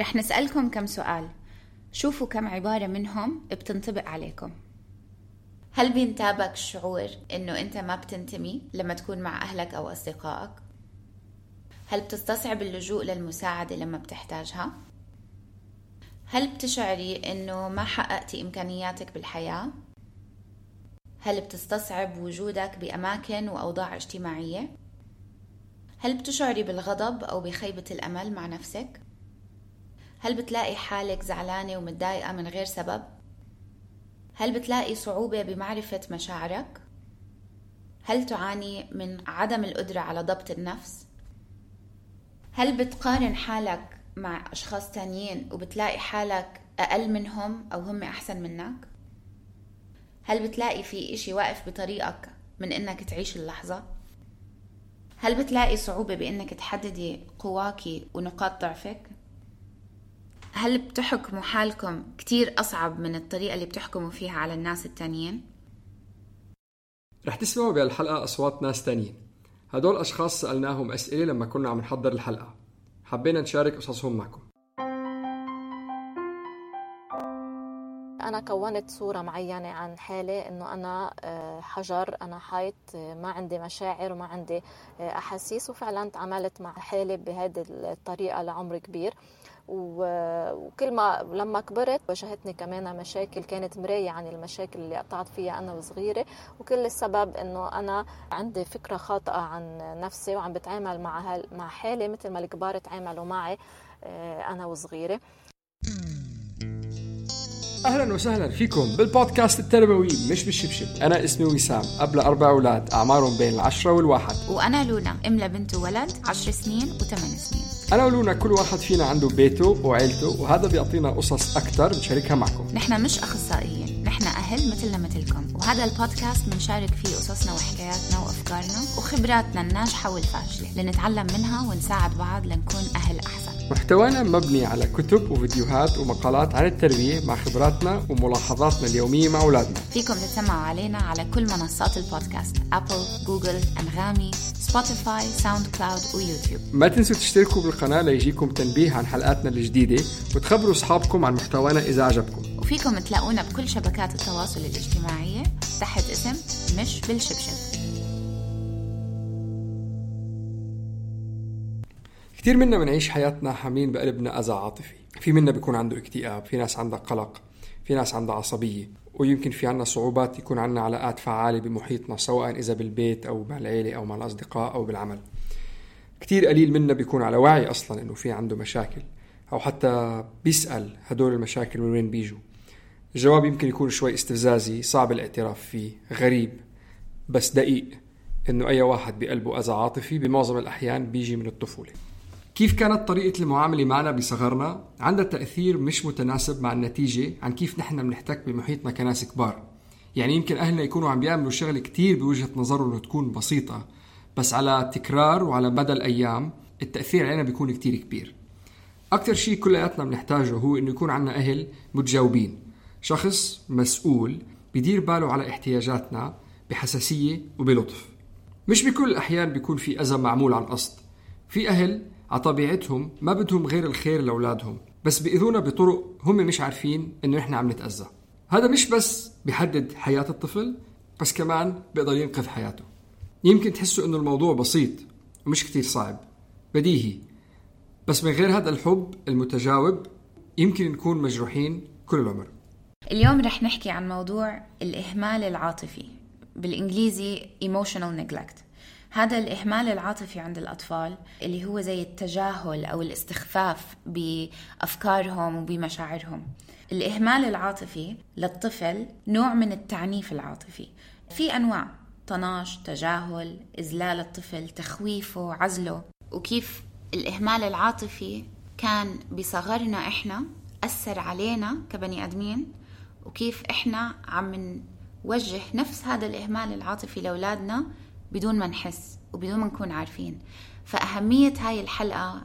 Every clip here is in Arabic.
رح نسألكم كم سؤال شوفوا كم عبارة منهم بتنطبق عليكم هل بينتابك الشعور إنه أنت ما بتنتمي لما تكون مع أهلك أو أصدقائك؟ هل بتستصعب اللجوء للمساعدة لما بتحتاجها؟ هل بتشعري إنه ما حققتي إمكانياتك بالحياة؟ هل بتستصعب وجودك بأماكن وأوضاع اجتماعية؟ هل بتشعري بالغضب أو بخيبة الأمل مع نفسك؟ هل بتلاقي حالك زعلانة ومتضايقة من غير سبب؟ هل بتلاقي صعوبة بمعرفة مشاعرك؟ هل تعاني من عدم القدرة على ضبط النفس؟ هل بتقارن حالك مع أشخاص تانيين وبتلاقي حالك أقل منهم أو هم أحسن منك؟ هل بتلاقي في إشي واقف بطريقك من إنك تعيش اللحظة؟ هل بتلاقي صعوبة بإنك تحددي قواكي ونقاط ضعفك؟ هل بتحكموا حالكم كتير أصعب من الطريقة اللي بتحكموا فيها على الناس التانيين؟ رح تسمعوا بهالحلقة أصوات ناس تانيين. هدول أشخاص سألناهم أسئلة لما كنا عم نحضر الحلقة. حبينا نشارك قصصهم معكم. أنا كونت صورة معينة عن حالي إنه أنا آه، حجر أنا حيط آه، ما عندي مشاعر وما عندي آه، أحاسيس وفعلا تعاملت مع حالي بهذه الطريقة لعمر كبير. وكل ما لما كبرت واجهتني كمان مشاكل كانت مراية عن المشاكل اللي قطعت فيها أنا وصغيرة. وكل السبب إنه أنا عندي فكرة خاطئة عن نفسي وعم بتعامل مع هال- مع حالي مثل ما الكبار تعاملوا معي آه، أنا وصغيرة. أهلا وسهلا فيكم بالبودكاست التربوي مش بالشبشب. أنا اسمي وسام أب أربع أولاد أعمارهم بين العشرة والواحد. وأنا لونا أم لبنت وولد عشر سنين وثمان سنين. انا ولونا كل واحد فينا عنده بيته وعيلته وهذا بيعطينا قصص أكثر بنشاركها معكم. نحن مش أخصائيين نحن أهل مثلنا مثلكم. وهذا البودكاست بنشارك فيه قصصنا وحكاياتنا وأفكارنا وخبراتنا الناجحة والفاشلة لنتعلم منها ونساعد بعض لنكون أهل أحسن. محتوانا مبني على كتب وفيديوهات ومقالات عن التربية مع خبراتنا وملاحظاتنا اليومية مع أولادنا. فيكم تتسمعوا علينا على كل منصات البودكاست Apple، Google، أنغامي، Spotify، SoundCloud و YouTube ما تنسوا تشتركوا بالقناة ليجيكم تنبيه عن حلقاتنا الجديدة وتخبروا أصحابكم عن محتوانا إذا عجبكم وفيكم تلاقونا بكل شبكات التواصل الاجتماعية تحت اسم مش بالشبشب. كثير منا بنعيش حياتنا حاملين بقلبنا أذى عاطفي. في منا بيكون عنده اكتئاب في ناس عندها قلق في ناس عندها عصبية ويمكن في عنا صعوبات يكون عنا علاقات فعالة بمحيطنا سواء إذا بالبيت أو مع العيلة أو مع الأصدقاء أو بالعمل. كتير قليل منا بيكون على وعي أصلا إنه في عنده مشاكل أو حتى بيسأل هدول المشاكل من وين بيجوا. الجواب يمكن يكون شوي استفزازي صعب الاعتراف فيه غريب بس دقيق إنه أي واحد بقلبه أذى عاطفي بمعظم الأحيان بيجي من الطفولة. كيف كانت طريقة المعاملة معنا بصغرنا؟ عندها تأثير مش متناسب مع النتيجة عن كيف نحن بنحتك بمحيطنا كناس كبار. يعني يمكن أهلنا يكونوا عم بيعملوا شغل كتير بوجهة نظرهم تكون بسيطة بس على تكرار وعلى مدى الأيام التأثير علينا بيكون كتير كبير. أكثر شيء كلياتنا بنحتاجه هو إنه يكون عنا أهل متجاوبين. شخص مسؤول بيدير باله على احتياجاتنا بحساسية وبلطف. مش بكل الأحيان بيكون في أذى معمول عن قصد. في أهل على طبيعتهم ما بدهم غير الخير لأولادهم بس بيأذونا بطرق هم مش عارفين إنه إحنا عم نتأذى. هذا مش بس بيحدد حياة الطفل بس كمان بيقدر ينقذ حياته. يمكن تحسوا إنه الموضوع بسيط ومش كتير صعب. بديهي. بس من غير هذا الحب المتجاوب يمكن نكون مجروحين كل العمر. اليوم رح نحكي عن موضوع الإهمال العاطفي بالإنجليزي emotional neglect. هذا الإهمال العاطفي عند الأطفال اللي هو زي التجاهل أو الاستخفاف بأفكارهم وبمشاعرهم. الإهمال العاطفي للطفل نوع من التعنيف العاطفي. في أنواع طناش تجاهل إذلال الطفل تخويفه عزله. وكيف الإهمال العاطفي كان بصغرنا إحنا أثر علينا كبني آدمين وكيف إحنا عم نوجه نفس هذا الإهمال العاطفي لأولادنا بدون ما نحس وبدون ما نكون عارفين. فأهمية هاي الحلقة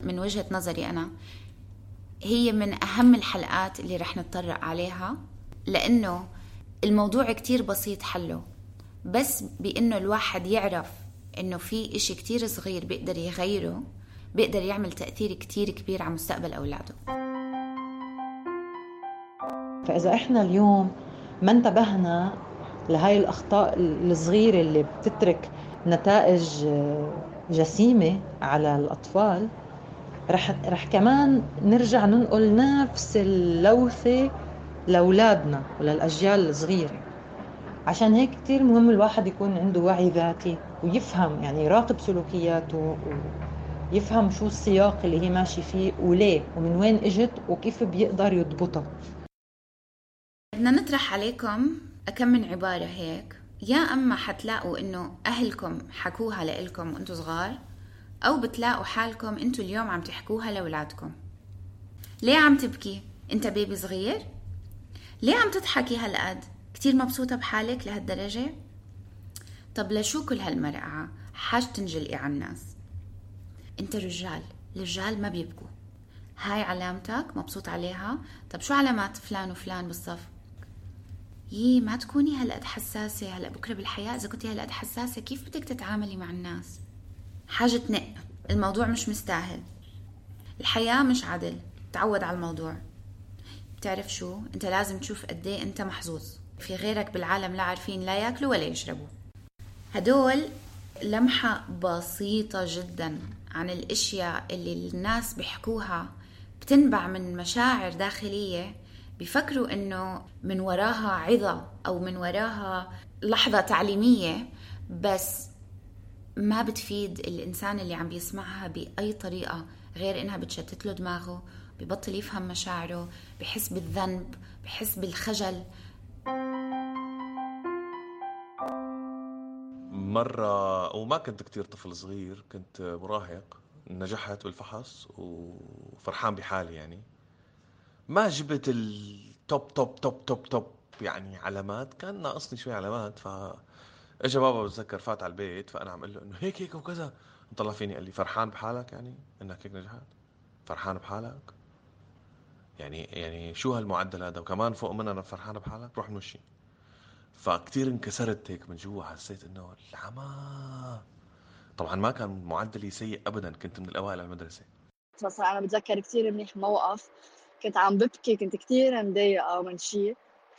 من وجهة نظري أنا هي من أهم الحلقات اللي رح نتطرق عليها لأنه الموضوع كتير بسيط حله بس بأنه الواحد يعرف أنه في إشي كتير صغير بيقدر يغيره بيقدر يعمل تأثير كتير كبير على مستقبل أولاده. فإذا إحنا اليوم ما انتبهنا لهاي الأخطاء الصغيرة اللي بتترك نتائج جسيمة على الأطفال رح رح كمان نرجع ننقل نفس اللوثة لأولادنا وللأجيال الصغيرة. عشان هيك كتير مهم الواحد يكون عنده وعي ذاتي ويفهم يعني يراقب سلوكياته ويفهم شو السياق اللي هي ماشي فيه وليه ومن وين إجت وكيف بيقدر يضبطها. بدنا نطرح عليكم كم من عبارة هيك يا أما حتلاقوا إنه أهلكم حكوها لإلكم وأنتوا صغار أو بتلاقوا حالكم أنتوا اليوم عم تحكوها لأولادكم ليه عم تبكي؟ أنت بيبي صغير؟ ليه عم تضحكي هالقد؟ كتير مبسوطة بحالك لهالدرجة؟ طب لشو كل هالمرقعة؟ حاج تنجلقي على الناس أنت رجال الرجال ما بيبكوا هاي علامتك مبسوط عليها طب شو علامات فلان وفلان بالصف يي ما تكوني هالقد حساسة هلأ بكرة بالحياة. إذا كنتي هالقد حساسة كيف بدك تتعاملي مع الناس؟ حاجة تنق. الموضوع مش مستاهل. الحياة مش عدل. تعود على الموضوع. بتعرف شو؟ أنت لازم تشوف قد إيه أنت محظوظ. في غيرك بالعالم لا عارفين لا ياكلوا ولا يشربوا. هدول لمحة بسيطة جدا عن الأشياء اللي الناس بيحكوها بتنبع من مشاعر داخلية بيفكروا إنه من وراها عظة أو من وراها لحظة تعليمية بس ما بتفيد الإنسان اللي عم بيسمعها بأي طريقة غير إنها بتشتت له دماغه ببطل يفهم مشاعره بحس بالذنب بحس بالخجل. مرة وما كنت كتير طفل صغير كنت مراهق نجحت بالفحص وفرحان بحالي يعني. ما جبت ال top top top top top يعني علامات. كان ناقصني شوي علامات ف اجى بابا بتذكر فات على البيت فأنا عم أقول له إنه هيك هيك وكذا. طلع فيني؟ قال لي فرحان بحالك يعني إنك هيك نجحت. فرحان بحالك. يعني يعني شو هالمعدل هذا؟ وكمان فوق من أنا فرحان بحالك؟ روح نمشي فكتير انكسرت هيك من جوا حسيت إنه العمى. طبعا ما كان معدلي سيء ابدا كنت من الأوائل على المدرسة. مثلا أنا بتذكر كثير منيح موقف. كنت عم ببكي كنت كثير مضايقة من شيء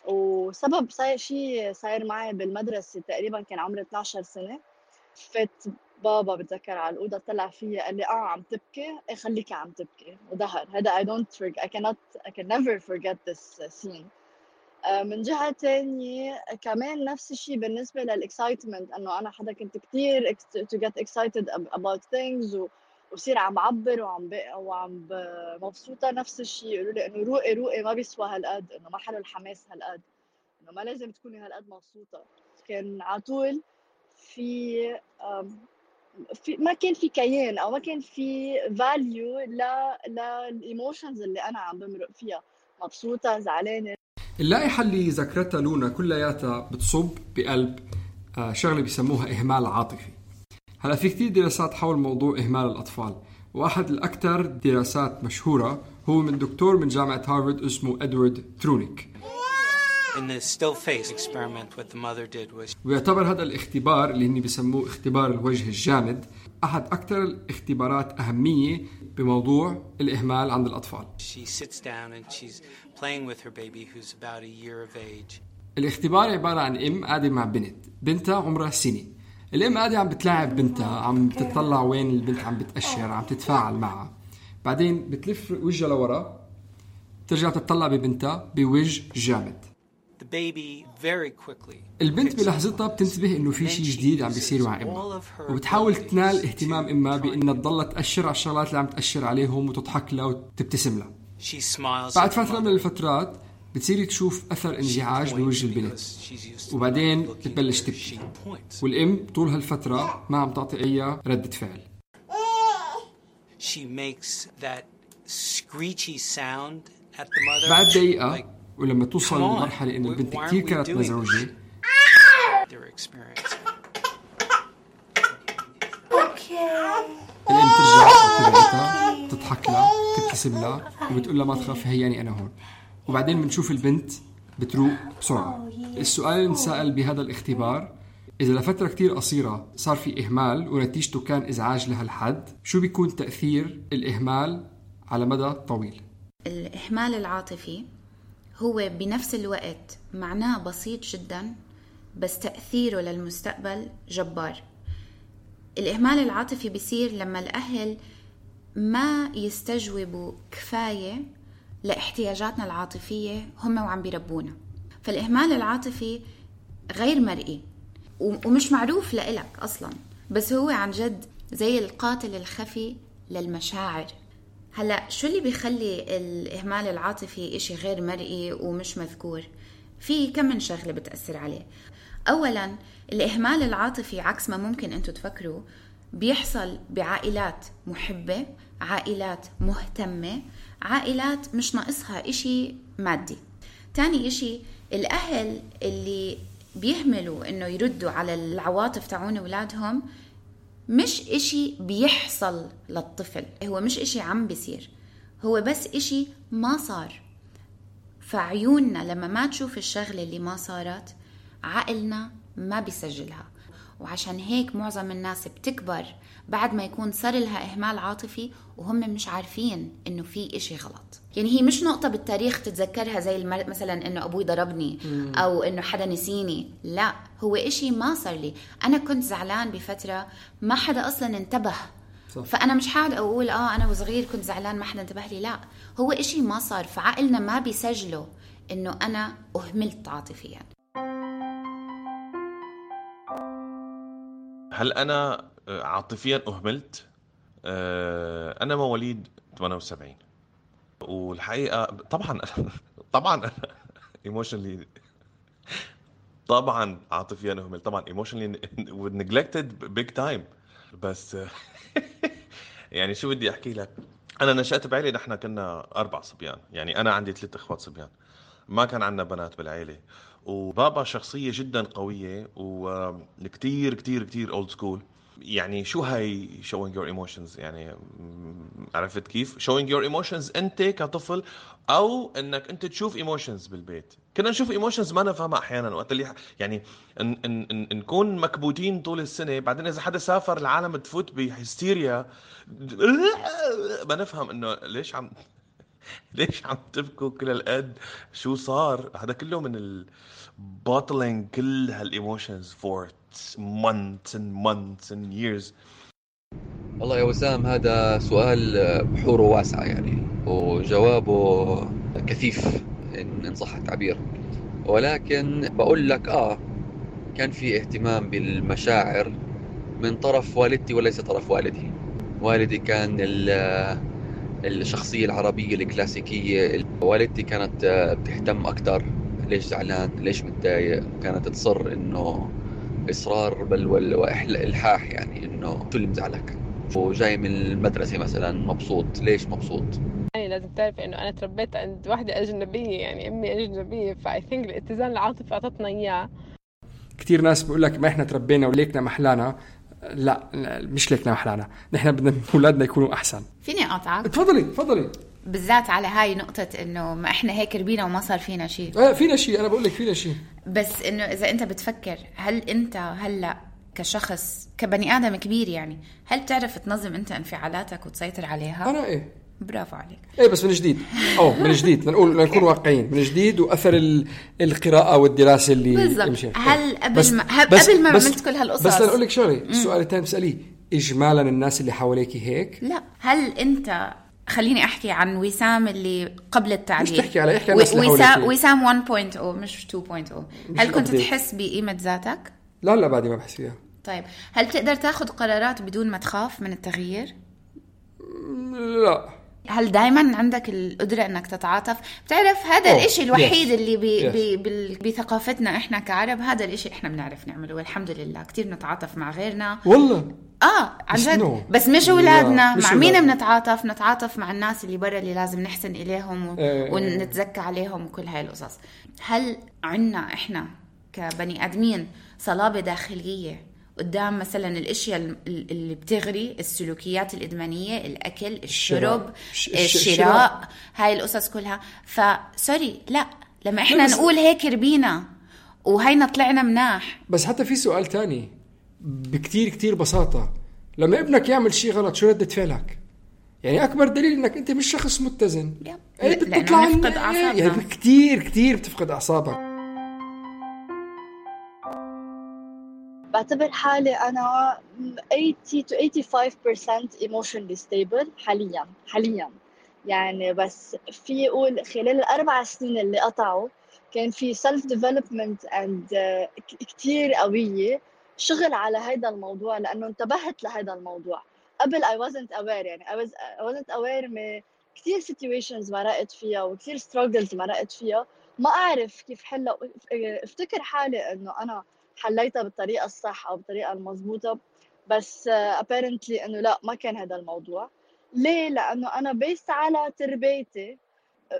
وسبب صاير شيء صاير معي بالمدرسة تقريبا كان عمري 12 سنة. فات بابا بتذكر على الأوضة طلع فيا قال لي آه عم تبكي. إيه خليكي عم تبكي. وظهر. هذا forget I cannot I can never forget this scene. آه، من جهة تانية كمان نفس الشيء بالنسبة للاكسايتمنت إنه أنا حدا كنت كثير to get excited about things و وصير عم بعبر وعم وعم مبسوطة نفس الشيء يقولوا لي إنه روقي روقي ما بيسوى هالقد إنه ما حلو الحماس هالقد إنه ما لازم تكوني هالقد مبسوطة. كان على طول في في ما كان في كيان أو ما كان في value ل لل emotions اللي أنا عم بمرق فيها. مبسوطة زعلانة. اللائحة اللي ذكرتها لونا كلياتها بتصب بقلب آه، شغلة بيسموها إهمال عاطفي. هلا في كثير دراسات حول موضوع إهمال الأطفال وأحد الاكثر دراسات مشهورة هو من دكتور من جامعة هارفارد اسمه إدوارد ترونيك in the still face experiment what the mother did was ويعتبر هذا الاختبار اللي هني بسموه اختبار الوجه الجامد أحد أكثر الاختبارات أهمية بموضوع الإهمال عند الأطفال. She sits down and she's playing with her baby who's about a year of age. الاختبار عبارة عن أم قاعدة مع بنت، بنتها عمرها سنة. الأم قاعدة عم بتلاعب بنتها، عم بتطلع وين البنت عم بتأشر، عم تتفاعل معها. بعدين بتلف وجهها لورا ترجع تطلع ببنتها بوجه جامد البنت بلحظتها بتنتبه إنه في شيء جديد عم بيصير مع إمها وبتحاول تنال اهتمام إمها بإنها تضلها تأشر على الشغلات اللي عم تأشر عليهم وتضحك لها وتبتسم لها بعد فترة من. الفترات بتصيري تشوف أثر انزعاج بوجه البنت. وبعدين بتبلش تبكي. والأم طول هالفترة ما عم تعطي أي ردة فعل. بعد دقيقة ولما توصل. لمرحلة انه البنت كثير كانت experiencing. الأم ترجع تضحك لها تبتسم لها وبتقول لها ما تخافي هياني أنا هون. وبعدين بنشوف البنت بتروق بسرعة. السؤال اللي انسال بهذا الاختبار إذا لفترة كتير قصيرة صار في إهمال ونتيجته كان إزعاج لهالحد شو بيكون تأثير الإهمال على مدى طويل؟ الإهمال العاطفي هو بنفس الوقت معناه بسيط جدا بس تأثيره للمستقبل جبار. الإهمال العاطفي بيصير لما الأهل ما يستجوبوا كفاية لاحتياجاتنا العاطفية هم وعم بيربونا. فالإهمال العاطفي غير مرئي ومش معروف لإلك أصلا بس هو عن جد زي القاتل الخفي للمشاعر. هلأ شو اللي بيخلي الإهمال العاطفي إشي غير مرئي ومش مذكور؟ في كم من شغلة بتأثر عليه. أولا الإهمال العاطفي عكس ما ممكن أنتوا تفكروا بيحصل بعائلات محبة عائلات مهتمة عائلات مش ناقصها إشي مادي. تاني إشي الأهل اللي بيهملوا إنه يردوا على العواطف تاعون أولادهم مش إشي بيحصل للطفل هو مش إشي عم بيصير هو بس إشي ما صار. فعيوننا لما ما تشوف الشغلة اللي ما صارت عقلنا ما بيسجلها. وعشان هيك معظم الناس بتكبر بعد ما يكون صار لها إهمال عاطفي وهم مش عارفين إنه في إشي غلط. يعني هي مش نقطة بالتاريخ تتذكرها زي المر... مثلا إنه أبوي ضربني. أو إنه حدا نسيني. لا هو إشي ما صار لي. أنا كنت زعلان بفترة ما حدا أصلا انتبه. صح. فأنا مش حاعد أقول آه أنا وصغير كنت زعلان ما حدا انتبه لي. لا هو إشي ما صار. فعقلنا ما بيسجله إنه أنا أهملت عاطفيا. هل أنا آه، عاطفيا أهملت؟ آه، أنا مواليد 78 والحقيقة طبعا طبعا أنا emotionally طبعا عاطفيا أهملت. طبعا emotionally neglected big time بس يعني شو بدي أحكي لك؟ أنا نشأت بعيلة نحن كنا أربع صبيان. يعني أنا عندي ثلاث إخوات صبيان. ما كان عندنا بنات بالعيلة. وبابا شخصية جدا قوية وكتير كتير كتير old school يعني شو هاي showing your emotions يعني عرفت كيف؟ showing your emotions أنت كطفل أو إنك أنت تشوف emotions بالبيت. كنا نشوف emotions ما نفهمها أحيانا وقت اللي يعني إن إن إن نكون مكبوتين طول السنة بعدين إذا حدا سافر العالم تفوت بهستيريا ما نفهم إنه ليش عم ليش عم تبكوا كل هالقد؟ شو صار؟ هذا كله من ال bottling كل هالايموشنز for months and months and years. والله يا وسام هذا سؤال بحوره واسعة يعني وجوابه كثيف إن صح التعبير. ولكن بقول لك آه كان في اهتمام بالمشاعر من طرف والدتي وليس طرف والدي. والدي كان الشخصية العربية الكلاسيكية والدتي كانت بتهتم أكثر ليش زعلان؟ ليش متضايق؟ كانت تصر إنه إصرار بل وإلحاح يعني إنه شو اللي مزعلك؟ وجاي من المدرسة مثلا مبسوط. ليش مبسوط؟ يعني لازم تعرف إنه أنا تربيت عند واحدة أجنبية يعني أمي أجنبية ف I think الاتزان العاطفي أعطتنا إياه. كثير ناس بيقول لك ما إحنا تربينا وليكنا محلانا. لا مش ليكنا محلانا نحن بدنا أولادنا يكونوا أحسن. فيني اقاطعك تفضلي تفضلي. بالذات على هاي نقطة إنه ما إحنا هيك ربينا وما صار فينا شيء آه فينا شيء أنا بقول لك فينا شيء بس إنه إذا أنت بتفكر هل أنت هلأ كشخص كبني آدم كبير يعني هل بتعرف تنظم أنت انفعالاتك وتسيطر عليها؟ أنا إيه. برافو عليك. إيه بس من جديد. أو من جديد. لنقول لنكون واقعيين. من جديد وأثر ال- القراءة والدراسة اللي بالضبط. هل قبل بس- ما- بس- قبل ما بس- عملت كل هالقصص؟ بس لنقول لك شغلة. السؤال الثاني بسأليه. اجمالا الناس اللي حواليك هيك؟ لا. هل انت خليني أحكي عن وسام اللي قبل التعبير مش تحكي علي، احكي عن وسام. وسام 1.0 مش 2.0 هل كنت. تحس بقيمة ذاتك؟ لا لا بعدي ما بحس فيها. طيب. هل بتقدر تاخذ قرارات بدون ما تخاف من التغيير؟ لا. هل دائما عندك القدرة إنك تتعاطف؟ بتعرف هذا الإشي الوحيد yes, اللي بي yes. بي بثقافتنا إحنا كعرب هذا الإشي إحنا بنعرف نعمله والحمد لله كتير نتعاطف مع غيرنا والله آه عن جد. بس مش لا، اولادنا مع مين. بنتعاطف نتعاطف مع الناس اللي برا اللي لازم نحسن إليهم و... إيه. ونتزكى عليهم وكل هاي القصص هل عنا إحنا كبني آدمين صلابة داخلية قدام مثلا الأشياء ال- اللي بتغري السلوكيات الإدمانية الأكل الشرب ش- الشراء هاي القصص كلها. فسوري لا. لما إحنا نقول هيك ربينا وهينا طلعنا مناح. بس حتى في سؤال تاني بكتير كتير بساطة. لما ابنك يعمل شيء غلط شو ردة فعلك؟ يعني أكبر دليل إنك أنت مش شخص متزن. يب. إيه لأنه بتطلع. يعني كتير كتير بتفقد أعصابك. بعتبر حالي أنا 80 to 85% emotionally stable حاليا حاليا. يعني بس في أقول خلال الأربع سنين اللي قطعوا كان في self development and uh, ك- كتير قوية شغل على هذا الموضوع لأنه انتبهت لهذا الموضوع. قبل I wasn't aware يعني I, was, I wasn't aware من كتير situations مرقت فيها وكتير struggles مرقت فيها. ما أعرف كيف حلها افتكر حالي إنه أنا حليتها بالطريقة الصح أو بالطريقة المضبوطة بس apparently إنه لا ما كان هذا الموضوع. ليه؟ لأنه أنا based على تربيتي.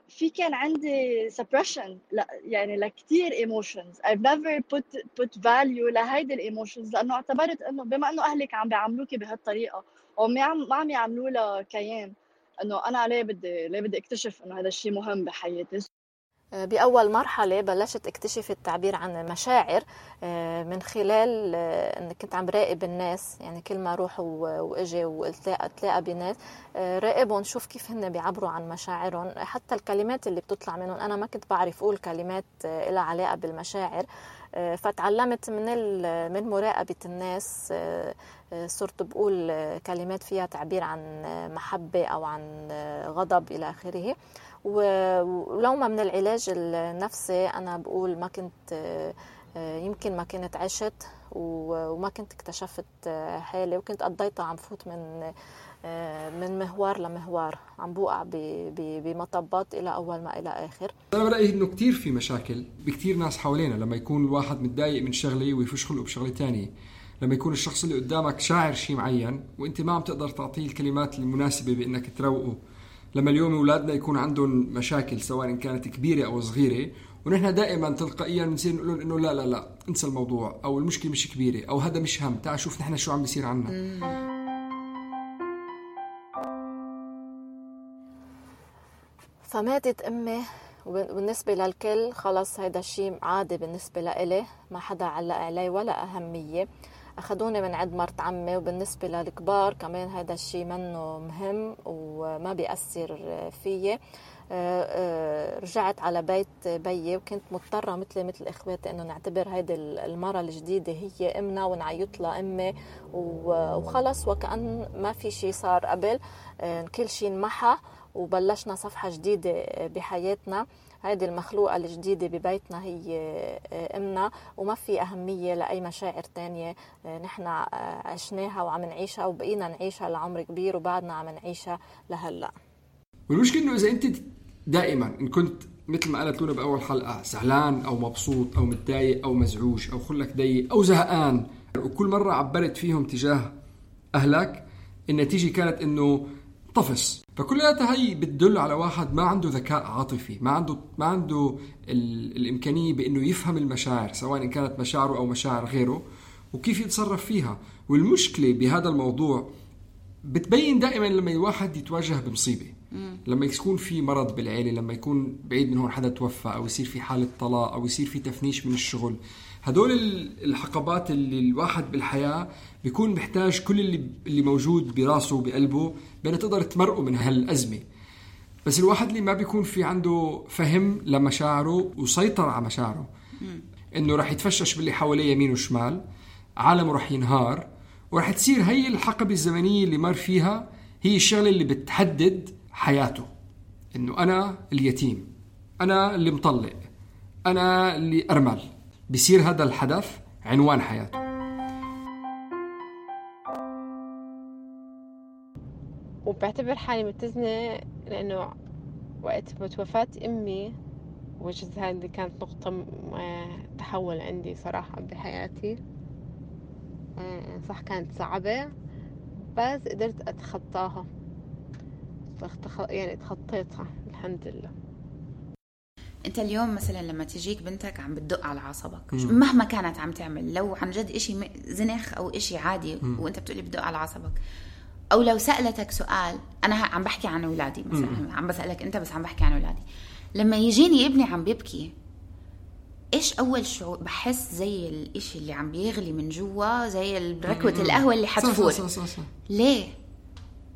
في كان عندي suppression لا يعني لكتير emotions. I've never put put value لهيدي ال emotions لأنه اعتبرت إنه بما إنه أهلك عم بيعاملوكي بهالطريقة وما عم ما عم يعملوا لها كيان إنه أنا ليه بدي ليه بدي أكتشف إنه هذا الشيء مهم بحياتي؟ بأول مرحلة بلشت اكتشف التعبير عن المشاعر آه، من خلال آه، إني كنت عم راقب الناس. يعني كل ما أروح و- وإجي والتلاقى اتلاقى بناس آه، راقبهم شوف كيف هن بيعبروا عن مشاعرهم. حتى الكلمات اللي بتطلع منهم أنا ما كنت بعرف أقول كلمات آه، لها علاقة بالمشاعر. آه، فتعلمت من من مراقبة الناس آه، آه، صرت بقول آه، كلمات فيها تعبير عن آه، محبة أو عن آه، غضب إلى آخره. ولو ما من العلاج النفسي أنا بقول ما كنت آه، يمكن ما كنت عشت وما كنت اكتشفت آه، حالي وكنت قضيتها عم فوت من آه، من مهوار لمهوار عم بوقع بمطبات إلى أول ما إلى آخر. أنا برأيي إنه كتير في مشاكل بكتير ناس حوالينا لما يكون الواحد متضايق من شغلة ويفش خلقه بشغلة تانية. لما يكون الشخص اللي قدامك شاعر شيء معين وأنت ما عم تقدر تعطيه الكلمات المناسبة بإنك تروقه. لما اليوم أولادنا يكون عندهم مشاكل سواء كانت كبيرة أو صغيرة ونحن دائما تلقائيا بنصير نقول لهم إنه لا لا لا انسى الموضوع أو المشكلة مش كبيرة أو هذا مش هم تعال شوف نحن شو عم بيصير عنا. فماتت أمي وبالنسبه للكل خلص هيدا الشيء عادي بالنسبة لإلي ما حدا علق علي ولا أهمية. أخذوني من عند مرت عمي وبالنسبة للكبار كمان هذا الشيء منه مهم وما بيأثر فيي. آه، آه، رجعت على بيت بيي وكنت مضطرة مثلي مثل إخواتي إنه نعتبر هيدي المرة الجديدة هي إمنا ونعيط لها أمي و- وخلص وكأن ما في شيء صار قبل. آه، كل شيء انمحى وبلشنا صفحة جديدة بحياتنا. هيدي المخلوقة الجديدة ببيتنا هي آه، أمنا وما في أهمية لأي مشاعر تانية. آه، نحن آه، عشناها وعم نعيشها وبقينا نعيشها لعمر كبير وبعدنا عم نعيشها لهلأ. والمشكلة إنه إذا أنت دائما إن كنت مثل ما قالت لونا بأول حلقة زعلان أو مبسوط أو متضايق أو مزعوج أو خلك ضيق أو زهقان وكل مرة عبرت فيهم تجاه أهلك النتيجة كانت إنه طفس فكلياتها هي بتدل على واحد ما عنده ذكاء عاطفي ما عنده ما عنده ال... الإمكانية بإنه يفهم المشاعر سواء إن كانت مشاعره أو مشاعر غيره وكيف يتصرف فيها. والمشكلة بهذا الموضوع بتبين دائما لما الواحد يتواجه بمصيبة. لما يكون في مرض بالعيلة لما يكون بعيد من هون حدا توفى أو يصير في حالة طلاق أو يصير في تفنيش من الشغل هدول ال- الحقبات اللي الواحد بالحياة بيكون محتاج كل اللي اللي موجود براسه وبقلبه بأنه تقدر تمرقه من هالأزمة. بس الواحد اللي ما بيكون في عنده فهم لمشاعره وسيطر على مشاعره إنه راح يتفشش باللي حواليه يمين وشمال عالمه راح ينهار وراح تصير هي الحقبة الزمنية اللي مر فيها هي الشغلة اللي بتحدد حياته. إنه أنا اليتيم أنا اللي مطلق أنا اللي أرمل. بصير هذا الحدث عنوان حياته. وبعتبر حالي متزنة لأنه وقت وفاة أمي وجد هذه كانت نقطة تحول عندي صراحة بحياتي. آه، صح كانت صعبة بس قدرت أتخطاها. يعني تخطيتها الحمد لله. أنت اليوم مثلا لما تجيك بنتك عم بتدق على عصبك مم. مهما كانت عم تعمل لو عن جد إشي م- زنخ أو إشي عادي مم. وأنت بتقولي بدق على عصبك أو لو سألتك سؤال أنا عم بحكي عن أولادي مثلا مم. عم بسألك أنت بس عم بحكي عن أولادي لما يجيني ابني عم بيبكي إيش أول شعور بحس زي الإشي اللي عم بيغلي من جوا زي ركوة. القهوة اللي صح- حتفور صح صح صح ليه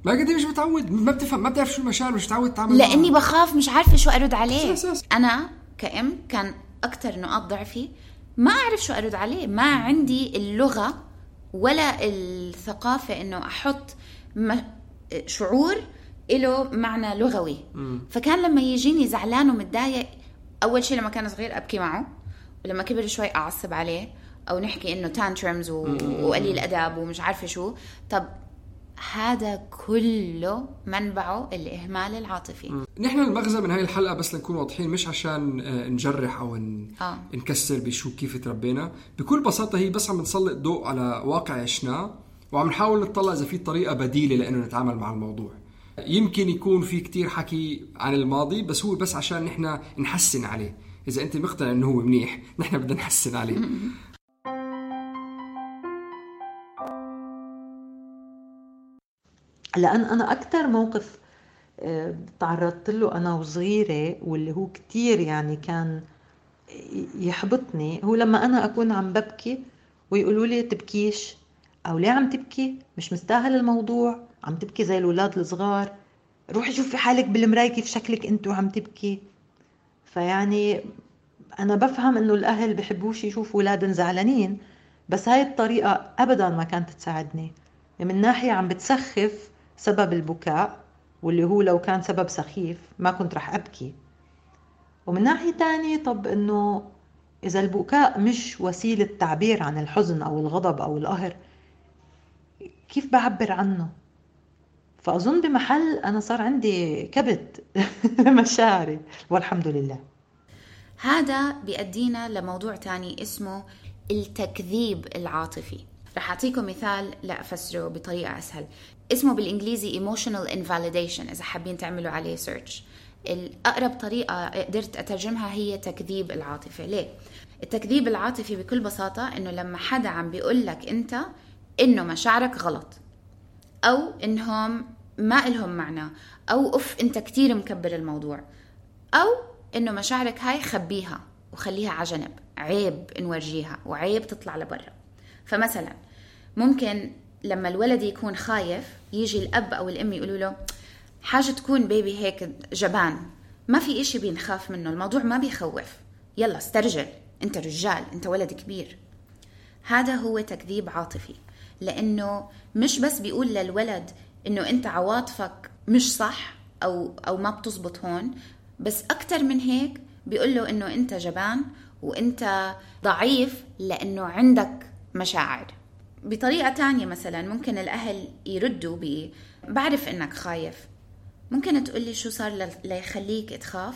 ما قد مش متعود ما بتفهم ما بتعرف شو المشاعر مش متعود تعمل لأني معها. بخاف مش عارفة شو أرد عليه. أنا كأم كان أكثر نقاط ضعفي ما أعرف شو أرد عليه. ما عندي اللغة ولا الثقافة إنه أحط م- شعور له معنى لغوي. فكان لما يجيني زعلان ومتضايق أول شيء لما كان صغير أبكي معه. ولما كبر شوي أعصب عليه أو نحكي إنه تانترمز. وقليل أدب ومش عارفة شو. طب هذا كله منبعه الإهمال العاطفي. نحن المغزى من هاي الحلقة بس لنكون واضحين مش عشان آه، نجرح أو ن... آه. نكسر بشو كيف تربينا. بكل بساطة هي بس عم نسلط ضوء على واقع عشناه وعم نحاول نطلع إذا في طريقة بديلة لإنه نتعامل مع الموضوع. يمكن يكون في كتير حكي عن الماضي بس هو بس عشان نحن نحسن عليه. إذا أنت مقتنع إنه هو منيح نحن بدنا نحسن عليه. لأن أنا أكثر موقف آه، تعرضت له أنا وصغيرة واللي هو كتير يعني كان يحبطني هو لما أنا أكون عم ببكي ويقولوا لي تبكيش أو ليه عم تبكي؟ مش مستاهل الموضوع عم تبكي زي الأولاد الصغار روحي شوفي حالك بالمراية كيف شكلك أنت وعم تبكي. فيعني أنا بفهم إنه الأهل بحبوش يشوفوا أولادهم زعلانين بس هاي الطريقة أبدا ما كانت تساعدني. من ناحية عم بتسخف سبب البكاء واللي هو لو كان سبب سخيف ما كنت رح أبكي. ومن ناحية تانية طب إنه إذا البكاء مش وسيلة تعبير عن الحزن أو الغضب أو القهر كيف بعبر عنه؟ فأظن بمحل أنا صار عندي كبت مشاعري والحمد لله. هذا بيأدينا لموضوع تاني اسمه التكذيب العاطفي. رح أعطيكم مثال لأفسره بطريقة أسهل. اسمه بالإنجليزي emotional invalidation إذا حابين تعملوا عليه سيرش الأقرب طريقة قدرت أترجمها هي تكذيب العاطفة. ليه؟ التكذيب العاطفي بكل بساطة إنه لما حدا عم بيقول لك أنت إنه مشاعرك غلط أو إنهم ما إلهم معنى أو أف أنت كتير مكبر الموضوع أو إنه مشاعرك هاي خبيها وخليها على جنب عيب نورجيها وعيب تطلع لبرا. فمثلا ممكن لما الولد يكون خايف يجي الأب أو الأم يقولوا له حاجة تكون بيبي هيك جبان ما في إشي بينخاف منه الموضوع ما بيخوف. يلا استرجل أنت رجال أنت ولد كبير. هذا هو تكذيب عاطفي لأنه مش بس بيقول للولد إنه أنت عواطفك مش صح أو أو ما بتزبط هون بس أكتر من هيك بيقول له إنه أنت جبان وأنت ضعيف لأنه عندك مشاعر. بطريقة تانية مثلا ممكن الأهل يردوا ب بعرف إنك خايف. ممكن تقولي شو صار ليخليك تخاف؟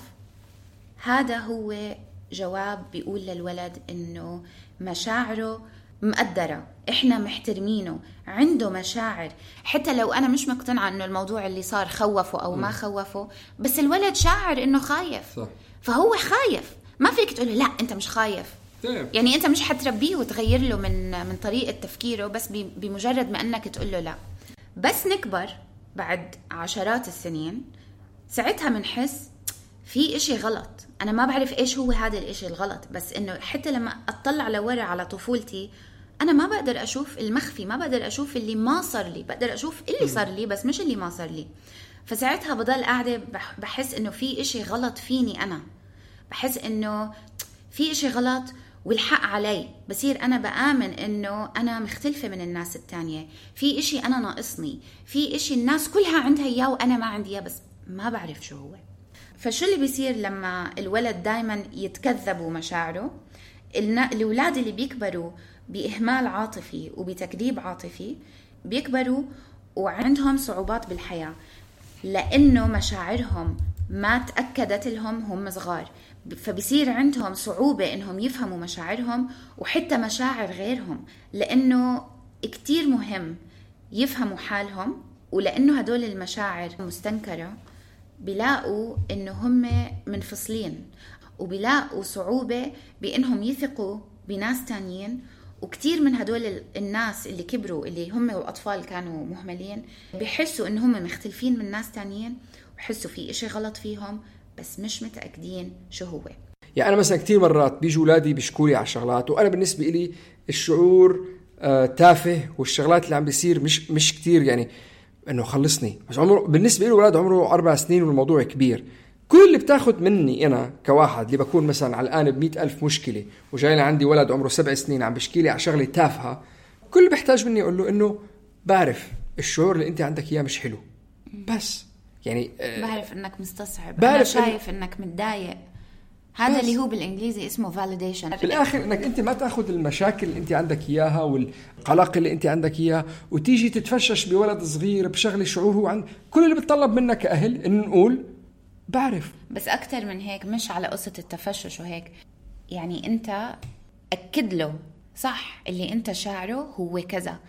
هذا هو جواب بيقول للولد إنه مشاعره مقدرة. إحنا محترمينه عنده مشاعر. حتى لو أنا مش مقتنعة إنه الموضوع اللي صار خوفه أو ما. خوفه بس الولد شاعر إنه خايف. صح. فهو خايف. ما فيك تقول له لا أنت مش خايف. يعني أنت مش حتربيه وتغير له من من طريقة تفكيره بس بمجرد ما إنك تقول له لا. بس نكبر بعد عشرات السنين ساعتها بنحس في إشي غلط. أنا ما بعرف إيش هو هذا الإشي الغلط بس إنه حتى لما أطلع لورا على طفولتي أنا ما بقدر أشوف المخفي ما بقدر أشوف اللي ما صار لي. بقدر أشوف اللي صار لي بس مش اللي ما صار لي. فساعتها بضل قاعدة بح- بحس إنه في إشي غلط فيني أنا. بحس إنه في إشي غلط والحق علي. بصير أنا بآمن إنه أنا مختلفة من الناس التانية. في إشي أنا ناقصني. في إشي الناس كلها عندها إياه وأنا ما عندي إياه بس ما بعرف شو هو. فشو اللي بيصير لما الولد دايما يتكذبوا مشاعره الأولاد اللي بيكبروا بإهمال عاطفي وبتكذيب عاطفي بيكبروا وعندهم صعوبات بالحياة لأنه مشاعرهم ما تأكدت لهم هم صغار. فبصير عندهم صعوبة إنهم يفهموا مشاعرهم وحتى مشاعر غيرهم لأنه كتير مهم يفهموا حالهم ولأنه هدول المشاعر مستنكرة بيلاقوا إنه هم منفصلين وبيلاقوا صعوبة بإنهم يثقوا بناس تانيين. وكثير من هدول الناس اللي كبروا اللي هم وأطفال كانوا مهملين بحسوا إن هم مختلفين من ناس تانيين. وحسوا في إشي غلط فيهم بس مش متأكدين شو هو. يعني أنا مثلا كثير مرات بيجوا أولادي بيشكوا لي على شغلات وأنا بالنسبة لي الشعور آه تافه والشغلات اللي عم بيصير مش مش كثير يعني إنه خلصني. بس عمره بالنسبة له أولاد عمره أربع سنين والموضوع كبير. كل اللي بتاخذ مني أنا كواحد اللي بكون مثلا علقان ب ألف مشكلة وجاي عندي ولد عمره سبع سنين عم بشكي لي على شغلة تافهة كل اللي بيحتاج مني أقول له إنه بعرف الشعور اللي أنت عندك إياه مش حلو. بس. يعني آه بعرف إنك مستصعب بعرف أنا شايف إن... إنك متضايق. هذا اللي هو بالإنجليزي اسمه فاليديشن بالاخر إنك أنت ما تأخذ المشاكل اللي أنت عندك إياها والقلق اللي أنت عندك اياه وتيجي تتفشش بولد صغير بشغله شعور هو عن كل اللي بتطلب منك كأهل انه نقول بعرف. بس أكثر من هيك مش على قصة التفشش وهيك. يعني أنت أكد له صح اللي أنت شاعره هو كذا.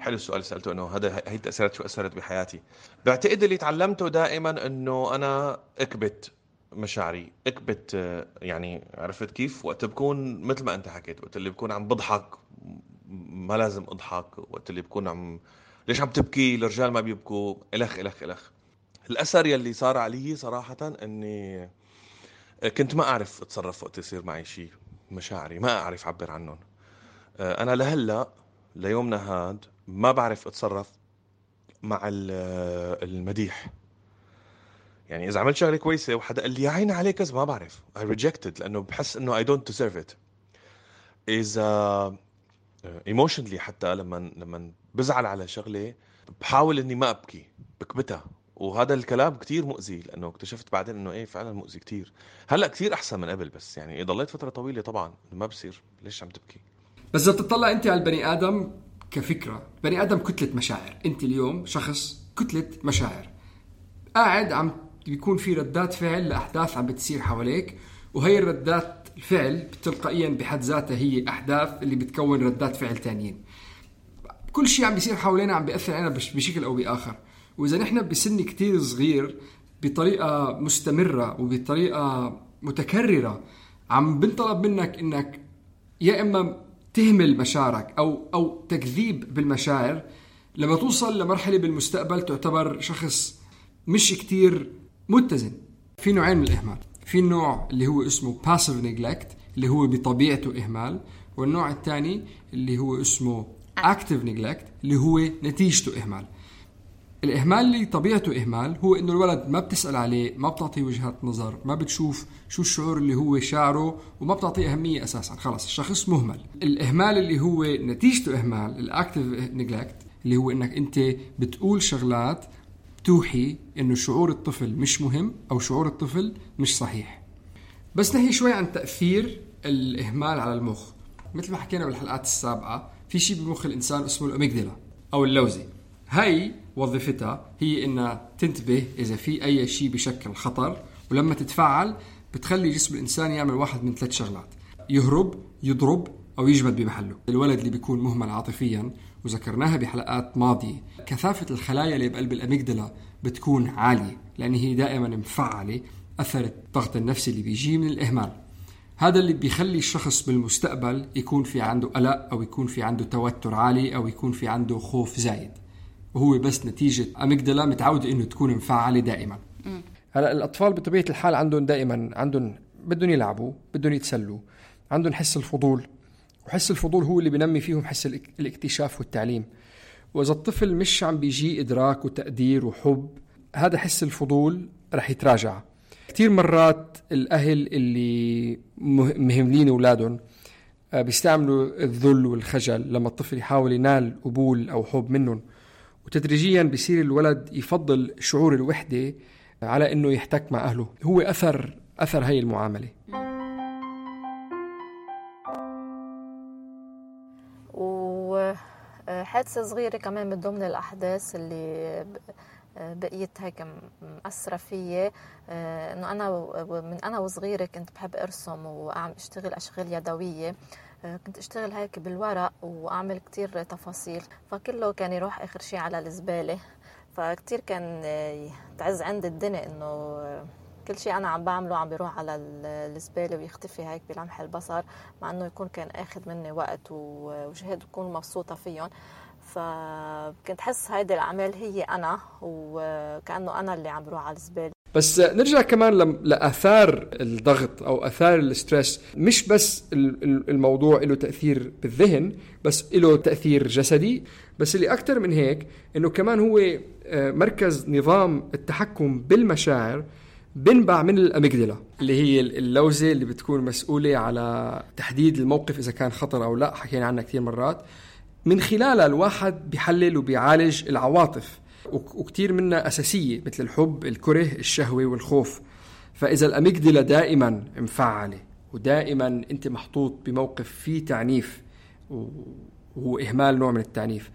حلو السؤال اللي سألته إنه هذا هي التاثيرات شو أثرت بحياتي. بعتقد اللي تعلمته دائما إنه أنا أكبت مشاعري أكبت يعني عرفت كيف؟ وقت بكون مثل ما أنت حكيت وقت اللي بكون عم بضحك ما لازم أضحك وقت اللي بكون عم ليش عم تبكي؟ الرجال ما بيبكوا إلخ إلخ إلخ. الأثر يلي صار علي صراحة إني كنت ما أعرف أتصرف وقت يصير معي شيء مشاعري ما أعرف أعبر عنهم. أنا لهلأ ليومنا هاد ما بعرف اتصرف مع المديح. يعني إذا عملت شغلة كويسة وحدا قال لي يا عيني عليك كذا ما بعرف. I rejected لأنه بحس إنه I don't deserve it. إذا ايموشنلي حتى لما لما بزعل على شغلة بحاول إني ما أبكي بكبتها. وهذا الكلام كتير مؤذي لأنه اكتشفت بعدين إنه إيه فعلا مؤذي كتير. هلأ كتير أحسن من قبل بس يعني ضليت فترة طويلة طبعا ما بصير ليش عم تبكي؟ بس إذا بتطلع أنت على البني آدم كفكرة بني آدم كتلة مشاعر. أنت اليوم شخص كتلة مشاعر. قاعد عم بيكون في ردات فعل لأحداث عم بتصير حواليك وهي الردات الفعل تلقائيا بحد ذاتها هي احداث اللي بتكون ردات فعل تانيين. كل شيء عم بيصير حوالينا عم بيأثر علينا بشكل أو بآخر. وإذا نحن بسن كتير صغير بطريقة مستمرة وبطريقة متكررة عم بنطلب منك إنك يا إما تهمل مشاعرك أو أو تكذيب بالمشاعر لما توصل لمرحلة بالمستقبل تعتبر شخص مش كتير متزن. في نوعين من الإهمال. في النوع اللي هو اسمه passive neglect اللي هو بطبيعته إهمال والنوع الثاني اللي هو اسمه active neglect اللي هو نتيجته إهمال. الإهمال اللي طبيعته إهمال هو إنه الولد ما بتسأل عليه ما بتعطيه وجهة نظر ما بتشوف شو الشعور اللي هو شاعره وما بتعطيه أهمية أساسا. خلص الشخص مهمل. الإهمال اللي هو نتيجته إهمال ال active neglect اللي هو إنك أنت بتقول شغلات توحي إنه شعور الطفل مش مهم أو شعور الطفل مش صحيح. بس نحكي شوي عن تأثير الإهمال على المخ. مثل ما حكينا بالحلقات السابقة في شيء بمخ الإنسان اسمه الأميجدلا أو اللوزه هي وظيفتها هي إنها تنتبه إذا في أي شيء بشكل خطر ولما تتفاعل بتخلي جسم الإنسان يعمل واحد من ثلاث شغلات يهرب يضرب أو يجمد بمحله. الولد اللي بيكون مهمل عاطفيا وذكرناها بحلقات ماضية كثافة الخلايا اللي بقلب الاميجدلا بتكون عالية لأن هي دائما مفعلة اثر الضغط النفسي اللي بيجي من الإهمال. هذا اللي بيخلي الشخص بالمستقبل يكون في عنده قلق أو يكون في عنده توتر عالي أو يكون في عنده خوف زايد. وهو بس نتيجة اميجدلا متعوده إنه تكون مفعلة دائما. هلا الأطفال بطبيعة الحال عندهم دائما عندهم بدهم يلعبوا بدهم يتسلوا عندهم حس الفضول وحس الفضول هو اللي بنمي فيهم حس الاكتشاف والتعليم. وإذا الطفل مش عم بيجي إدراك وتقدير وحب هذا حس الفضول رح يتراجع. كثير مرات الأهل اللي مهملين أولادهم بيستعملوا الذل والخجل لما الطفل يحاول ينال قبول أو حب منهم. وتدريجيا بصير الولد يفضل شعور الوحدة على إنه يحتك مع أهله. هو أثر أثر هي المعاملة. وحادثة صغيرة كمان من ضمن الأحداث اللي بقيت هيك مأثرة فيي آه، إنه أنا من أنا وصغيرة كنت بحب أرسم واعمل أشتغل أشغال يدوية. كنت أشتغل هيك بالورق وأعمل كتير تفاصيل. فكله كان يروح آخر شيء على الزبالة فكتير كان آه، تعز عندي الدنيا إنه كل شيء أنا عم بعمله عم بيروح على الزبالة ويختفي هيك بلمح البصر مع إنه يكون كان آخذ مني وقت وجهد بكون مبسوطة فيهم. فكنت حس هيدي الأعمال هي أنا وكانه أنا اللي عم بروح على الزبالة. بس نرجع كمان لآثار الضغط أو آثار الستريس. مش بس الموضوع له تأثير بالذهن بس له تأثير جسدي. بس اللي أكثر من هيك إنه كمان هو آه، مركز نظام التحكم بالمشاعر بنبع من الأميجدلا اللي هي اللوزة اللي بتكون مسؤولة على تحديد الموقف إذا كان خطر أو لا. حكينا عنها كثير مرات. من خلالها الواحد بيحلل وبيعالج العواطف. وكثير منها أساسية مثل الحب الكره الشهوة والخوف. فإذا الأميجدلا دائما مفعلة ودائما أنت محطوط بموقف فيه تعنيف وهو إهمال نوع من التعنيف